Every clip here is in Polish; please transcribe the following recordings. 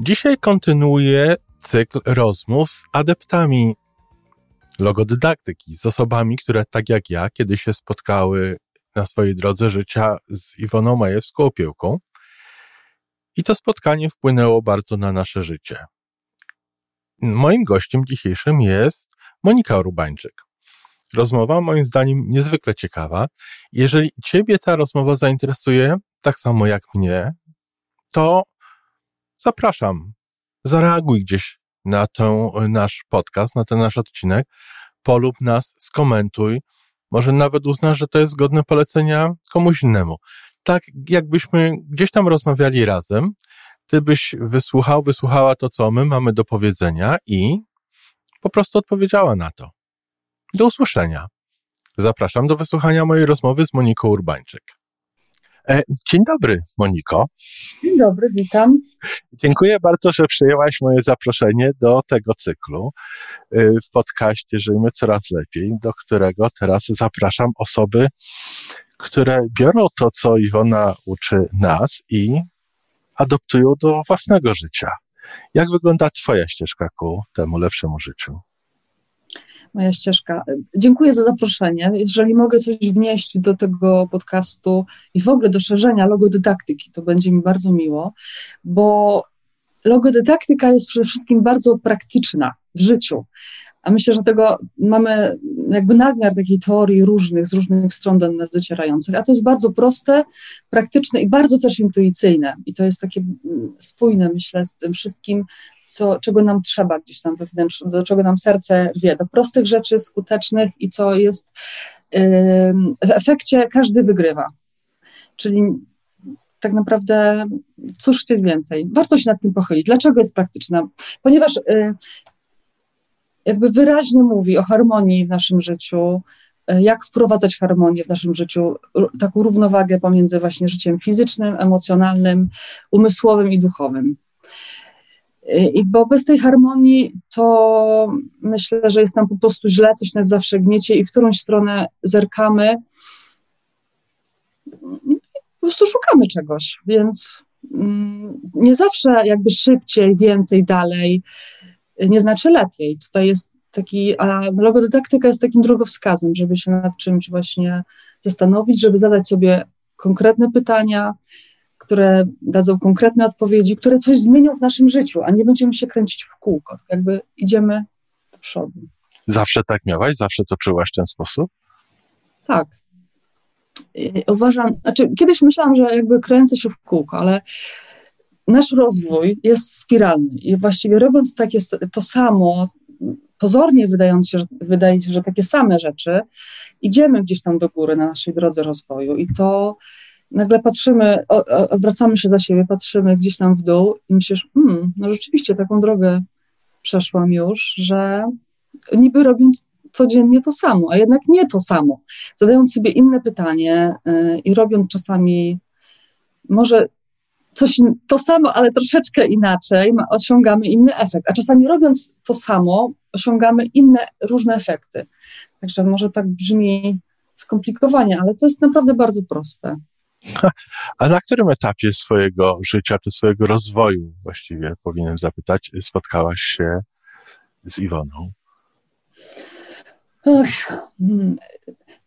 Dzisiaj kontynuuję cykl rozmów z adeptami logodydaktyki, z osobami, które tak jak ja kiedyś się spotkały na swojej drodze życia z Iwoną Majewską-Opiełką. I to spotkanie wpłynęło bardzo na nasze życie. Moim gościem dzisiejszym jest Monika Rubańczyk. Rozmowa moim zdaniem niezwykle ciekawa. Jeżeli Ciebie ta rozmowa zainteresuje, tak samo jak mnie, to zapraszam. Zareaguj gdzieś na ten nasz podcast, na ten nasz odcinek, polub nas, skomentuj. Może nawet uznasz, że to jest godne polecenia komuś innemu. Tak jakbyśmy gdzieś tam rozmawiali razem, ty byś wysłuchał, wysłuchała to, co my mamy do powiedzenia i po prostu odpowiedziała na to. Do usłyszenia. Zapraszam do wysłuchania mojej rozmowy z Moniką Urbańczyk. E, dzień dobry, Moniko. Dzień dobry, witam. Dziękuję bardzo, że przyjęłaś moje zaproszenie do tego cyklu e, w podcaście Żyjmy Coraz Lepiej, do którego teraz zapraszam osoby, które biorą to, co Iwona uczy nas i adoptują do własnego życia. Jak wygląda Twoja ścieżka ku temu lepszemu życiu? Moja ścieżka. Dziękuję za zaproszenie. Jeżeli mogę coś wnieść do tego podcastu i w ogóle do szerzenia logodydaktyki, to będzie mi bardzo miło, bo logodydaktyka jest przede wszystkim bardzo praktyczna w życiu. A myślę, że tego mamy jakby nadmiar takiej teorii różnych, z różnych stron do nas docierających. A to jest bardzo proste, praktyczne i bardzo też intuicyjne. I to jest takie mm, spójne, myślę, z tym wszystkim, co, czego nam trzeba gdzieś tam wewnętrznie, do czego nam serce wie, do prostych rzeczy, skutecznych i co jest w efekcie każdy wygrywa. Czyli tak naprawdę cóż chcieć więcej. Warto się nad tym pochylić. Dlaczego jest praktyczna? Ponieważ yy, jakby wyraźnie mówi o harmonii w naszym życiu, e, jak wprowadzać harmonię w naszym życiu, taką równowagę pomiędzy właśnie życiem fizycznym, emocjonalnym, umysłowym i duchowym. I bo bez tej harmonii to myślę, że jest nam po prostu źle, coś nas zawsze gniecie i w którąś stronę zerkamy. Po prostu szukamy czegoś, więc mm, nie zawsze jakby szybciej, więcej, dalej nie znaczy lepiej. Tutaj jest taki, a logodydaktyka jest takim drogowskazem, żeby się nad czymś właśnie zastanowić, żeby zadać sobie konkretne pytania, które dadzą konkretne odpowiedzi, które coś zmienią w naszym życiu, a nie będziemy się kręcić w kółko. Tak jakby idziemy do przodu. Zawsze tak miałaś? Zawsze to czułaś w ten sposób? Tak. Uważam, znaczy kiedyś myślałam, że jakby kręcę się w kółko, ale nasz rozwój jest spiralny i właściwie robiąc takie to samo, pozornie wydając się, wydaje się, że takie same rzeczy, idziemy gdzieś tam do góry na naszej drodze rozwoju i to nagle patrzymy, wracamy się za siebie, patrzymy gdzieś tam w dół i myślisz, hmm, no rzeczywiście taką drogę przeszłam już, że niby robiąc codziennie to samo, a jednak nie to samo. Zadając sobie inne pytanie yy, i robiąc czasami może coś to samo, ale troszeczkę inaczej, osiągamy inny efekt. A czasami robiąc to samo, osiągamy inne, różne efekty. Także może tak brzmi skomplikowanie, ale to jest naprawdę bardzo proste. A na którym etapie swojego życia, czy swojego rozwoju właściwie, powinienem zapytać, spotkałaś się z Iwoną? Ach, hmm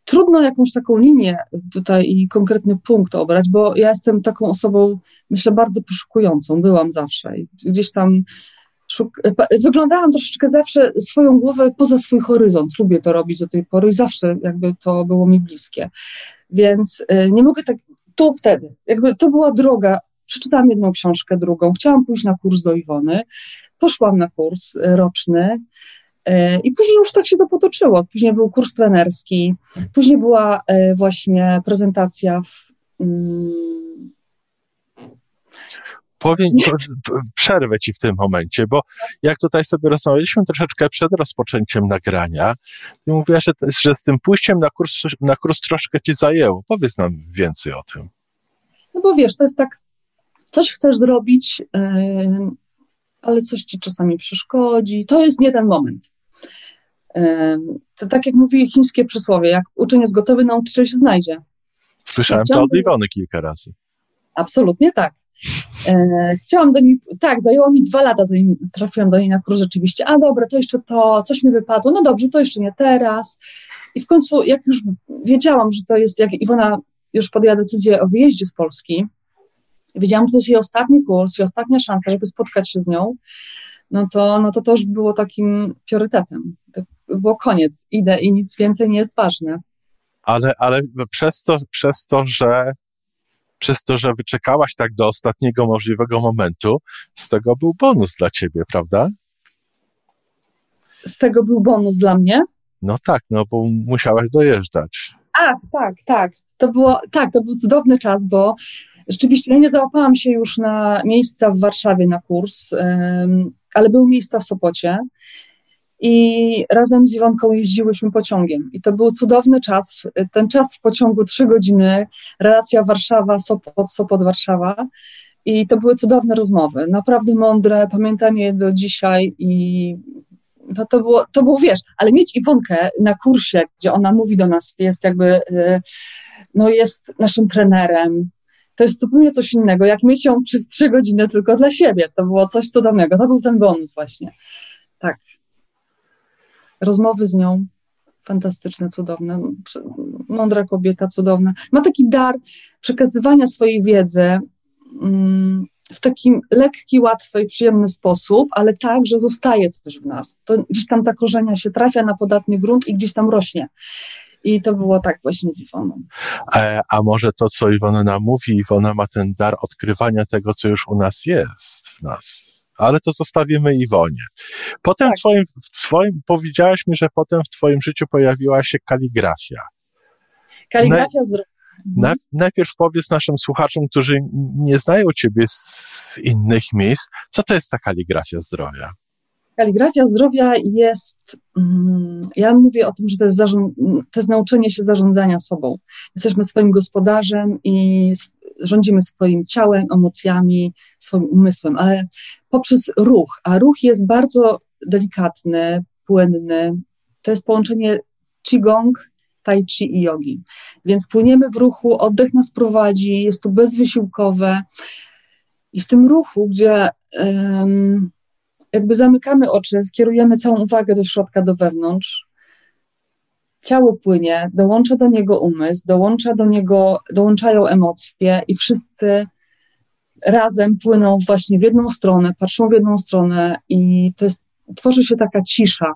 trudno jakąś taką linię tutaj i konkretny punkt obrać, bo ja jestem taką osobą, myślę, bardzo poszukującą, byłam zawsze. I gdzieś tam szuk- wyglądałam troszeczkę zawsze swoją głowę poza swój horyzont. Lubię to robić do tej pory i zawsze jakby to było mi bliskie. Więc y, nie mogę tak tu, wtedy. Jakby to była droga. Przeczytałam jedną książkę, drugą. Chciałam pójść na kurs do Iwony. Poszłam na kurs y, roczny. E, I później już tak się to potoczyło. Później był kurs trenerski, później była e, właśnie prezentacja w. Powiem, przerwę ci w tym momencie, bo jak tutaj sobie rozmawialiśmy troszeczkę przed rozpoczęciem nagrania, ty mówiłaś, że, że z tym pójściem na kurs, na kurs troszkę ci zajęło. Powiedz nam więcej o tym. No bo wiesz, to jest tak, coś chcesz zrobić, yy, ale coś ci czasami przeszkodzi. To jest nie ten moment. Yy, to tak jak mówi chińskie przysłowie, jak uczeń jest gotowy, nauczyciel się znajdzie. Słyszałem ja to od Iwony kilka razy. Absolutnie tak. E, chciałam do niej, tak, zajęło mi dwa lata, zanim trafiłam do niej na kurs rzeczywiście. A dobra, to jeszcze to, coś mi wypadło, no dobrze, to jeszcze nie teraz. I w końcu, jak już wiedziałam, że to jest, jak Iwona już podjęła decyzję o wyjeździe z Polski, wiedziałam, że to jest jej ostatni kurs, jej ostatnia szansa, żeby spotkać się z nią, no to, no to to już było takim priorytetem. To było koniec, idę i nic więcej nie jest ważne. Ale, ale przez, to, przez to, że przez to, że wyczekałaś tak do ostatniego możliwego momentu, z tego był bonus dla ciebie, prawda? Z tego był bonus dla mnie? No tak, no bo musiałaś dojeżdżać. A, tak, tak. To było, tak, to był cudowny czas, bo rzeczywiście ja nie załapałam się już na miejsca w Warszawie na kurs, ale były miejsca w Sopocie i razem z Iwonką jeździłyśmy pociągiem. I to był cudowny czas. Ten czas w pociągu trzy godziny, relacja Warszawa, Sopot, Sopot, Warszawa. I to były cudowne rozmowy, naprawdę mądre, pamiętam je do dzisiaj i to, to, było, to było, wiesz, ale mieć Iwonkę na kursie, gdzie ona mówi do nas, jest jakby, y, no jest naszym trenerem, to jest zupełnie coś innego, jak mieć ją przez trzy godziny tylko dla siebie. To było coś cudownego. To był ten bonus właśnie. Tak rozmowy z nią fantastyczne, cudowne, mądra kobieta, cudowna. Ma taki dar przekazywania swojej wiedzy mm, w taki lekki, łatwy i przyjemny sposób, ale tak, że zostaje coś w nas. To gdzieś tam zakorzenia się, trafia na podatny grunt i gdzieś tam rośnie. I to było tak właśnie z Iwoną. A, e, a może to, co Iwona nam mówi, Iwona ma ten dar odkrywania tego, co już u nas jest w nas ale to zostawimy Iwonie. Potem tak. w, twoim, w twoim, powiedziałaś mi, że potem w twoim życiu pojawiła się kaligrafia. Kaligrafia z na, najpierw powiedz naszym słuchaczom, którzy nie znają ciebie z innych miejsc, co to jest ta kaligrafia zdrowia? Kaligrafia zdrowia jest, mm, ja mówię o tym, że to jest, zarząd, to jest nauczenie się zarządzania sobą. Jesteśmy swoim gospodarzem i rządzimy swoim ciałem, emocjami, swoim umysłem, ale poprzez ruch, a ruch jest bardzo delikatny, płynny. To jest połączenie qigong, tai chi i jogi. Więc płyniemy w ruchu, oddech nas prowadzi, jest to bezwysiłkowe. I w tym ruchu, gdzie um, jakby zamykamy oczy, skierujemy całą uwagę do środka, do wewnątrz, ciało płynie, dołącza do niego umysł, dołącza do niego, dołączają emocje i wszyscy razem płyną właśnie w jedną stronę, patrzą w jedną stronę i to jest, tworzy się taka cisza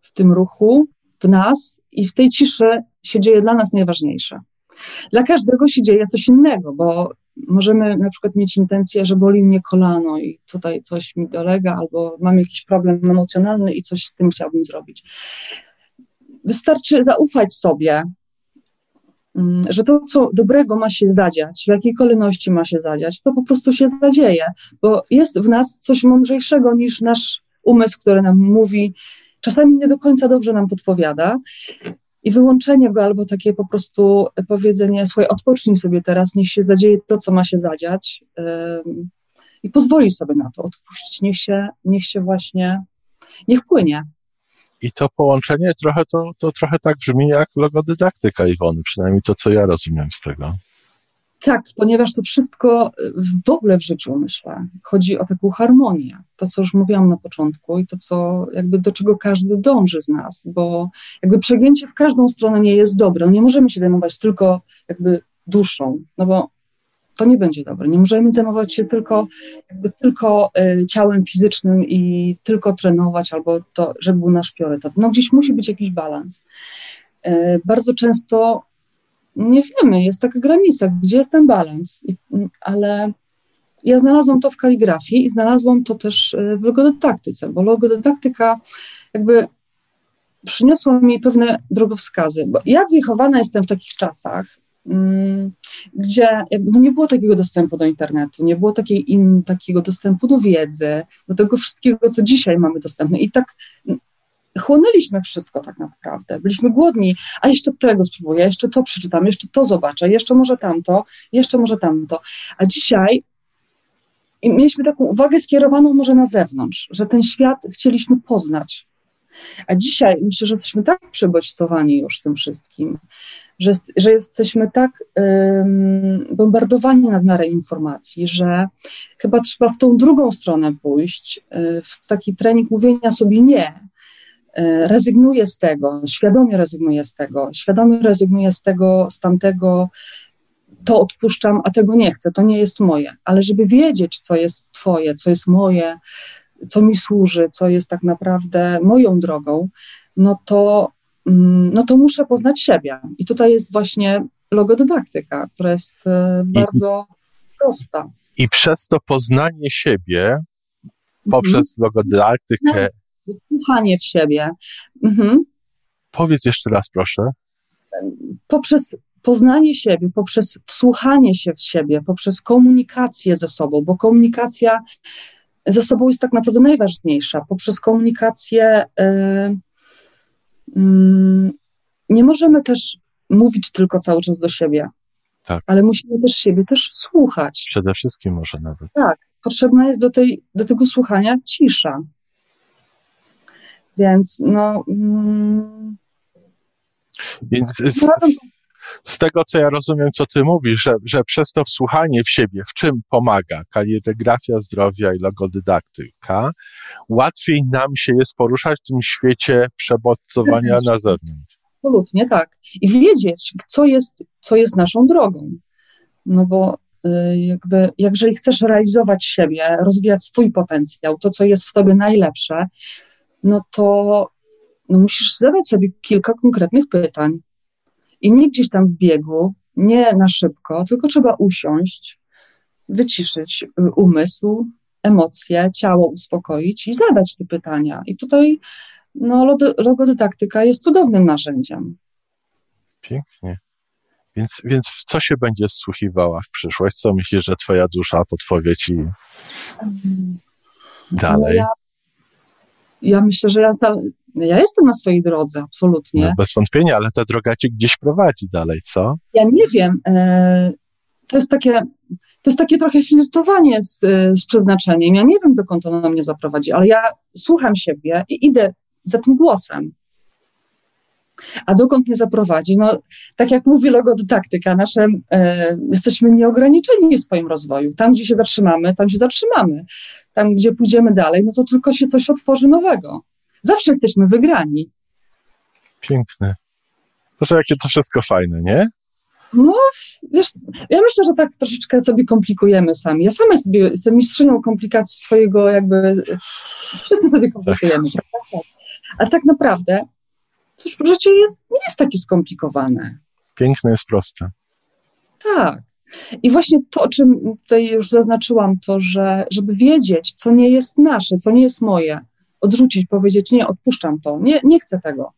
w tym ruchu, w nas i w tej ciszy się dzieje dla nas najważniejsze. Dla każdego się dzieje coś innego, bo możemy na przykład mieć intencję, że boli mnie kolano i tutaj coś mi dolega, albo mam jakiś problem emocjonalny i coś z tym chciałbym zrobić. Wystarczy zaufać sobie, mm, że to, co dobrego ma się zadziać, w jakiej kolejności ma się zadziać, to po prostu się zadzieje, bo jest w nas coś mądrzejszego niż nasz umysł, który nam mówi, czasami nie do końca dobrze nam podpowiada. I wyłączenie go albo takie po prostu powiedzenie, słuchaj, odpocznij sobie teraz, niech się zadzieje to, co ma się zadziać yy, i pozwoli sobie na to, odpuścić, niech się, niech się właśnie, niech płynie. I to połączenie trochę, to, to trochę tak brzmi jak logodydaktyka Iwony, przynajmniej to, co ja rozumiem z tego. Tak, ponieważ to wszystko w ogóle w życiu, myślę, chodzi o taką harmonię. To, co już mówiłam na początku i to, co jakby do czego każdy dąży z nas, bo jakby przegięcie w każdą stronę nie jest dobre. No nie możemy się zajmować tylko jakby duszą, no bo to nie będzie dobre. Nie możemy zajmować się tylko, tylko y, ciałem fizycznym i tylko trenować, albo to, żeby był nasz priorytet. No gdzieś musi być jakiś balans. Y, bardzo często nie wiemy, jest taka granica, gdzie jest ten balans, ale ja znalazłam to w kaligrafii i znalazłam to też y, w logodydaktyce, bo logodydaktyka jakby przyniosła mi pewne drogowskazy, bo ja wychowana jestem w takich czasach, gdzie no nie było takiego dostępu do internetu, nie było takiej in, takiego dostępu do wiedzy, do tego wszystkiego, co dzisiaj mamy dostępne. I tak chłonęliśmy wszystko tak naprawdę. Byliśmy głodni, a jeszcze tego spróbuję, jeszcze to przeczytam, jeszcze to zobaczę, jeszcze może tamto, jeszcze może tamto. A dzisiaj mieliśmy taką uwagę skierowaną może na zewnątrz, że ten świat chcieliśmy poznać. A dzisiaj myślę, że jesteśmy tak przebodźcowani już tym wszystkim, że, że jesteśmy tak um, bombardowani nadmiarem informacji, że chyba trzeba w tą drugą stronę pójść, y, w taki trening mówienia sobie nie, y, rezygnuję z tego, świadomie rezygnuję z tego, świadomie rezygnuję z tego, z tamtego, to odpuszczam, a tego nie chcę, to nie jest moje. Ale żeby wiedzieć, co jest Twoje, co jest moje, co mi służy, co jest tak naprawdę moją drogą, no to, mm, no to muszę poznać siebie. I tutaj jest właśnie logodydaktyka, która jest e, bardzo I, prosta. I przez to poznanie siebie, poprzez mhm. logodydaktykę. Słuchanie w siebie. Mhm. Powiedz jeszcze raz, proszę. Poprzez poznanie siebie, poprzez wsłuchanie się w siebie, poprzez komunikację ze sobą, bo komunikacja ze sobą jest tak naprawdę najważniejsza. Poprzez komunikację yy, yy, nie możemy też mówić tylko cały czas do siebie, tak. ale musimy też siebie też słuchać. Przede wszystkim może nawet. Tak, potrzebna jest do, tej, do tego słuchania cisza. Więc no. Mm, Więc z tego, co ja rozumiem, co ty mówisz, że, że przez to wsłuchanie w siebie, w czym pomaga kaligrafia zdrowia i logodydaktyka, łatwiej nam się jest poruszać w tym świecie przebodźcowania na zewnątrz. Absolutnie tak. I wiedzieć, co jest, co jest naszą drogą. No bo y, jakby, jeżeli chcesz realizować siebie, rozwijać swój potencjał, to, co jest w tobie najlepsze, no to no musisz zadać sobie kilka konkretnych pytań. I nie gdzieś tam w biegu, nie na szybko, tylko trzeba usiąść, wyciszyć y, umysł, emocje, ciało uspokoić i zadać te pytania. I tutaj no, logodydaktyka jest cudownym narzędziem. Pięknie. Więc, więc w co się będzie wsłuchiwała w przyszłość? Co myślisz, że twoja dusza podpowie ci dalej? No ja, ja, myślę, że ja ja jestem na swojej drodze, absolutnie. No bez wątpienia, ale ta droga cię gdzieś prowadzi dalej, co? Ja nie wiem. E, to jest takie, to jest takie trochę flirtowanie z, z przeznaczeniem. Ja nie wiem, dokąd ono mnie zaprowadzi, ale ja słucham siebie i idę za tym głosem. A dokąd mnie zaprowadzi? No, tak jak mówi logodydaktyka, nasze, e, jesteśmy nieograniczeni w swoim rozwoju. Tam, gdzie się zatrzymamy, tam się zatrzymamy. Tam, gdzie pójdziemy dalej, no to tylko się coś otworzy nowego. Zawsze jesteśmy wygrani. Piękne. Proszę, jakie to wszystko fajne, nie? No, wiesz, ja myślę, że tak troszeczkę sobie komplikujemy sami. Ja sama sobie jestem mistrzynią komplikacji swojego jakby, wszyscy sobie komplikujemy. Tak. Tak, tak. A tak naprawdę, cóż, życie jest, nie jest takie skomplikowane. Piękne jest proste. Tak. I właśnie to, o czym tutaj już zaznaczyłam, to, że żeby wiedzieć, co nie jest nasze, co nie jest moje, odrzucić, powiedzieć, nie, odpuszczam to, nie, nie chcę tego.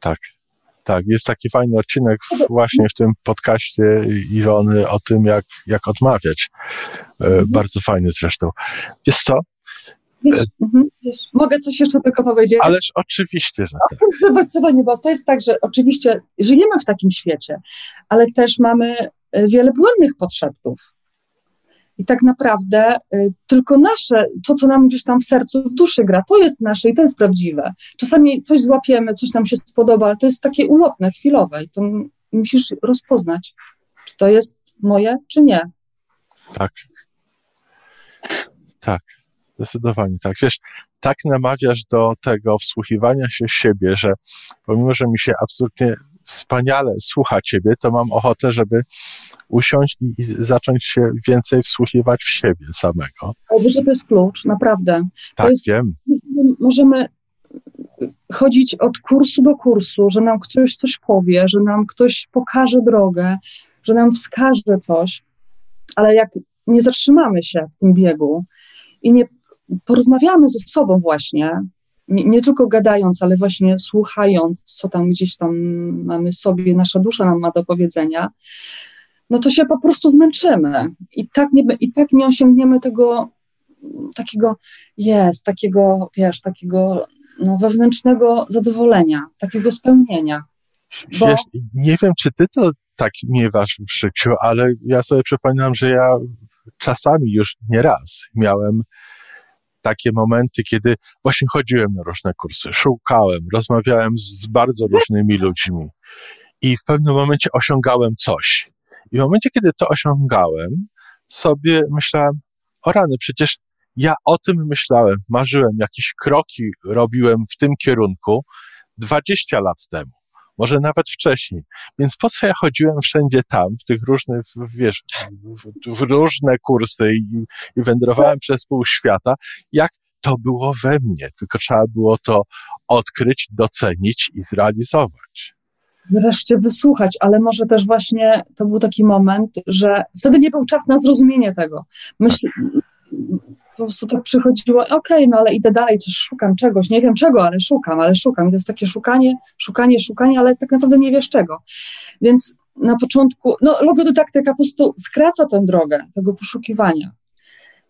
Tak, tak. Jest taki fajny odcinek właśnie w tym podcaście Iwony o tym, jak, jak odmawiać. E, mhm. Bardzo fajny zresztą. Wiesz co? Wiesz, e, mhm, wiesz, mogę coś jeszcze tylko powiedzieć? Ależ oczywiście, że tak. Zobacz, nie, bo to jest tak, że oczywiście żyjemy w takim świecie, ale też mamy e, wiele błędnych podszeptów. I tak naprawdę y, tylko nasze, to co nam gdzieś tam w sercu, duszy gra, to jest nasze i to jest prawdziwe. Czasami coś złapiemy, coś nam się spodoba, ale to jest takie ulotne, chwilowe i to musisz rozpoznać, czy to jest moje, czy nie. Tak. Tak, zdecydowanie tak. Wiesz, tak namawiasz do tego wsłuchiwania się siebie, że pomimo, że mi się absolutnie wspaniale słucha ciebie, to mam ochotę, żeby usiąść i, zacząć się więcej wsłuchiwać w siebie samego. Ale że to jest klucz, naprawdę. Tak, jest, wiem. Możemy chodzić od kursu do kursu, że nam ktoś coś powie, że nam ktoś pokaże drogę, że nam wskaże coś, ale jak nie zatrzymamy się w tym biegu i nie porozmawiamy ze sobą właśnie, nie, nie, tylko gadając, ale właśnie słuchając, co tam gdzieś tam mamy sobie, nasza dusza nam ma do powiedzenia, no to się po prostu zmęczymy. I tak nie, i tak nie osiągniemy tego takiego, jest, takiego, wiesz, takiego no, wewnętrznego zadowolenia, takiego spełnienia. Bo... Wiesz, nie wiem, czy ty to tak miewasz w życiu, ale ja sobie przypominam, że ja czasami już nie raz miałem takie momenty, kiedy właśnie chodziłem na różne kursy, szukałem, rozmawiałem z bardzo różnymi ludźmi i w pewnym momencie osiągałem coś. I w momencie, kiedy to osiągałem, sobie myślałem, o rany, przecież ja o tym myślałem, marzyłem, jakieś kroki robiłem w tym kierunku 20 lat temu może nawet wcześniej. Więc po co ja chodziłem wszędzie tam, w tych różnych, wiesz, w, w różne kursy i, i wędrowałem przez pół świata, jak to było we mnie, tylko trzeba było to odkryć, docenić i zrealizować. Wreszcie wysłuchać, ale może też właśnie to był taki moment, że wtedy nie był czas na zrozumienie tego. Myśl, po prostu tak przychodziło, okej, okay, no ale idę dalej, coś szukam czegoś, nie wiem czego, ale szukam, ale szukam. I to jest takie szukanie, szukanie, szukanie, ale tak naprawdę nie wiesz czego. Więc na początku, no logodydaktyka po prostu skraca tę drogę tego poszukiwania.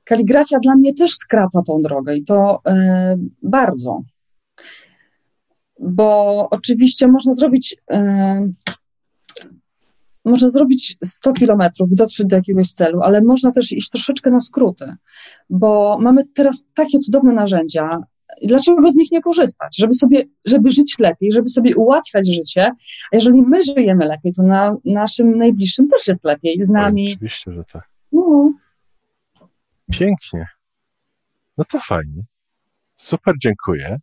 Kaligrafia dla mnie też skraca tą drogę i to yy, bardzo. Bo oczywiście można zrobić yy, można zrobić 100 kilometrów i dotrzeć do jakiegoś celu, ale można też iść troszeczkę na skróty, bo mamy teraz takie cudowne narzędzia. Dlaczego z nich nie korzystać? Żeby sobie, żeby żyć lepiej, żeby sobie ułatwiać życie, a jeżeli my żyjemy lepiej, to na naszym najbliższym też jest lepiej z nami. Oczywiście, że tak. No. Pięknie. No to fajnie. Super, dziękuję.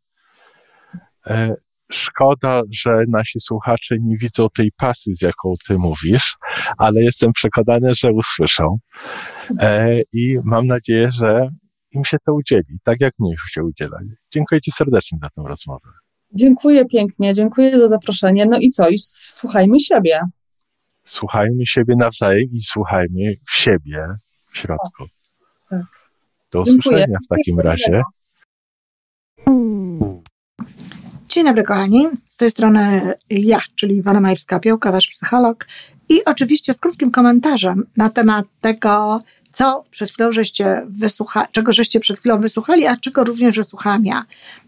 E, Szkoda, że nasi słuchacze nie widzą tej pasji, z jaką ty mówisz, ale jestem przekonany, że usłyszą. E, I mam nadzieję, że im się to udzieli, tak jak mnie się udziela. Dziękuję Ci serdecznie za tę rozmowę. Dziękuję pięknie, dziękuję za zaproszenie. No i co? I słuchajmy siebie. Słuchajmy siebie nawzajem i słuchajmy w siebie w środku. Tak. tak. Do usłyszenia dziękuję. w takim razie. Dzień dobry kochani, z tej strony ja, czyli Iwona Majewska-Piołka, wasz psycholog i oczywiście z krótkim komentarzem na temat tego, co przed chwilą żeście wysłuchali, czego żeście przed chwilą wysłuchali, a czego również wysłuchałam ja.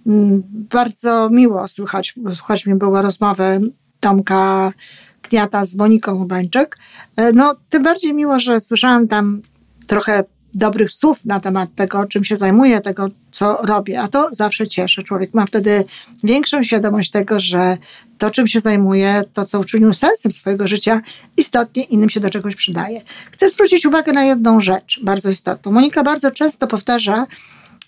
Mm, bardzo miło słuchać, słuchać mi było rozmowy Tomka Kniata z Moniką Ubańczyk. E, no, tym bardziej miło, że słyszałam tam trochę dobrych słów na temat tego, czym się zajmuję, tego, co robię, a to zawsze cieszy. Człowiek ma wtedy większą świadomość tego, że to, czym się zajmuje, to, co uczynił sensem swojego życia, istotnie innym się do czegoś przydaje. Chcę zwrócić uwagę na jedną rzecz bardzo istotną. Monika bardzo często powtarza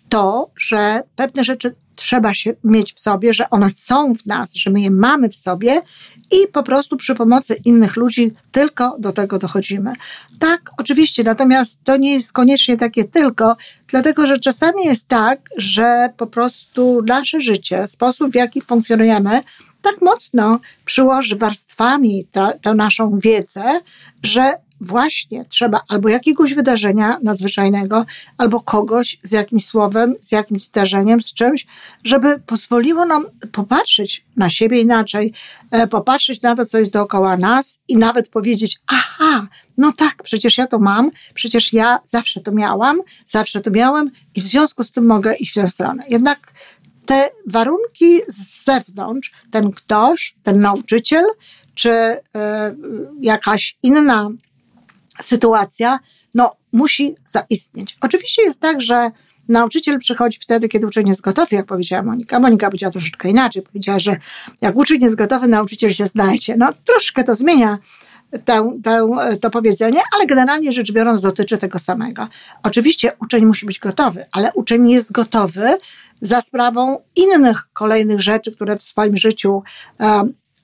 to, że pewne rzeczy trzeba się mieć w sobie, że one są w nas, że my je mamy w sobie i po prostu przy pomocy innych ludzi tylko do tego dochodzimy. Tak, oczywiście, natomiast to nie jest koniecznie takie tylko, dlatego że czasami jest tak, że po prostu nasze życie, sposób w jaki funkcjonujemy, tak mocno przyłoży warstwami tę naszą wiedzę, że właśnie trzeba albo jakiegoś wydarzenia nadzwyczajnego, albo kogoś z jakimś słowem, z jakimś zdarzeniem, z czymś, żeby pozwoliło nam popatrzeć na siebie inaczej, e, popatrzeć na to, co jest dookoła nas i nawet powiedzieć: Aha, no tak, przecież ja to mam, przecież ja zawsze to miałam, zawsze to miałem i w związku z tym mogę iść w tę stronę. Jednak te warunki z zewnątrz, ten ktoś, ten nauczyciel, czy y, jakaś inna sytuacja, no, musi zaistnieć. Oczywiście jest tak, że nauczyciel przychodzi wtedy, kiedy uczeń jest gotowy, jak powiedziała Monika. Monika powiedziała troszeczkę inaczej. Powiedziała, że jak uczeń jest gotowy, nauczyciel się znajdzie. No, troszkę to zmienia tę, tę, to powiedzenie, ale generalnie rzecz biorąc dotyczy tego samego. Oczywiście uczeń musi być gotowy, ale uczeń jest gotowy za sprawą innych kolejnych rzeczy, które w swoim życiu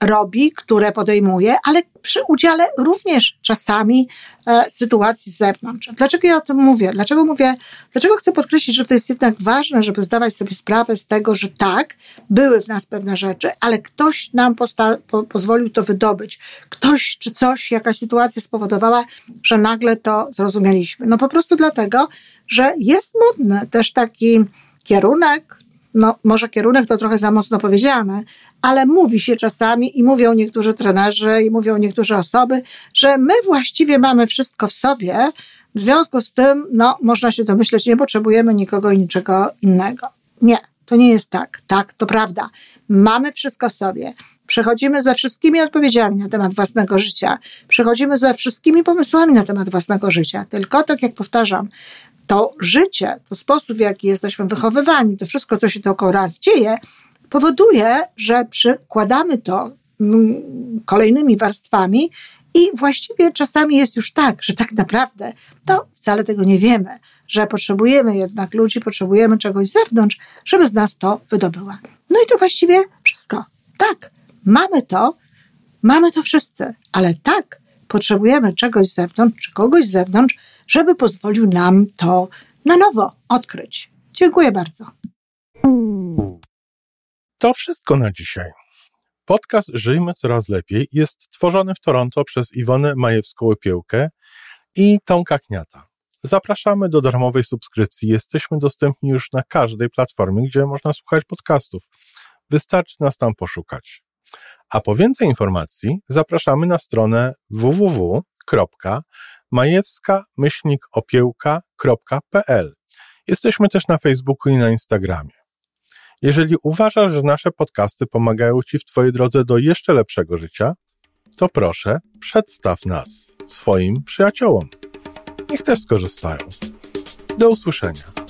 robi, które podejmuje, ale przy udziale również czasami e, sytuacji z zewnątrz. Dlaczego ja o tym mówię? Dlaczego mówię, dlaczego chcę podkreślić, że to jest jednak ważne, żeby zdawać sobie sprawę z tego, że tak, były w nas pewne rzeczy, ale ktoś nam posta- po- pozwolił to wydobyć. Ktoś czy coś, jakaś sytuacja spowodowała, że nagle to zrozumieliśmy. No po prostu dlatego, że jest modny też taki kierunek, no może kierunek to trochę za mocno powiedziane, ale mówi się czasami i mówią niektórzy trenerzy i mówią niektóre osoby, że my właściwie mamy wszystko w sobie, w związku z tym, no, można się domyśleć, nie potrzebujemy nikogo i niczego innego. Nie, to nie jest tak. Tak, to prawda. Mamy wszystko w sobie. Przechodzimy ze wszystkimi odpowiedziami na temat własnego życia. Przechodzimy ze wszystkimi pomysłami na temat własnego życia. Tylko, tak jak powtarzam, to życie, to sposób, w jaki jesteśmy wychowywani, to wszystko, co się dookoła nas dzieje, powoduje, że przykładamy to mm, kolejnymi warstwami i właściwie czasami jest już tak, że tak naprawdę to wcale tego nie wiemy, że potrzebujemy jednak ludzi, potrzebujemy czegoś z zewnątrz, żeby z nas to wydobyła. No i to właściwie wszystko. Tak, mamy to, mamy to wszyscy, ale tak, potrzebujemy czegoś z zewnątrz, czy kogoś z zewnątrz, żeby pozwolił nam to na nowo odkryć. Dziękuję bardzo. To wszystko na dzisiaj. Podcast Żyjmy Coraz Lepiej jest tworzony w Toronto przez Iwonę Majewską-Opiełkę i Tomka Kniata. Zapraszamy do darmowej subskrypcji. Jesteśmy dostępni już na każdej platformie, gdzie można słuchać podcastów. Wystarczy nas tam poszukać. A po więcej informacji zapraszamy na stronę www.majewska-opiełka.pl. Jesteśmy też na Facebooku i na Instagramie. Jeżeli uważasz, że nasze podcasty pomagają Ci w Twojej drodze do jeszcze lepszego życia, to proszę, przedstaw nas swoim przyjaciołom. Niech też skorzystają. Do usłyszenia.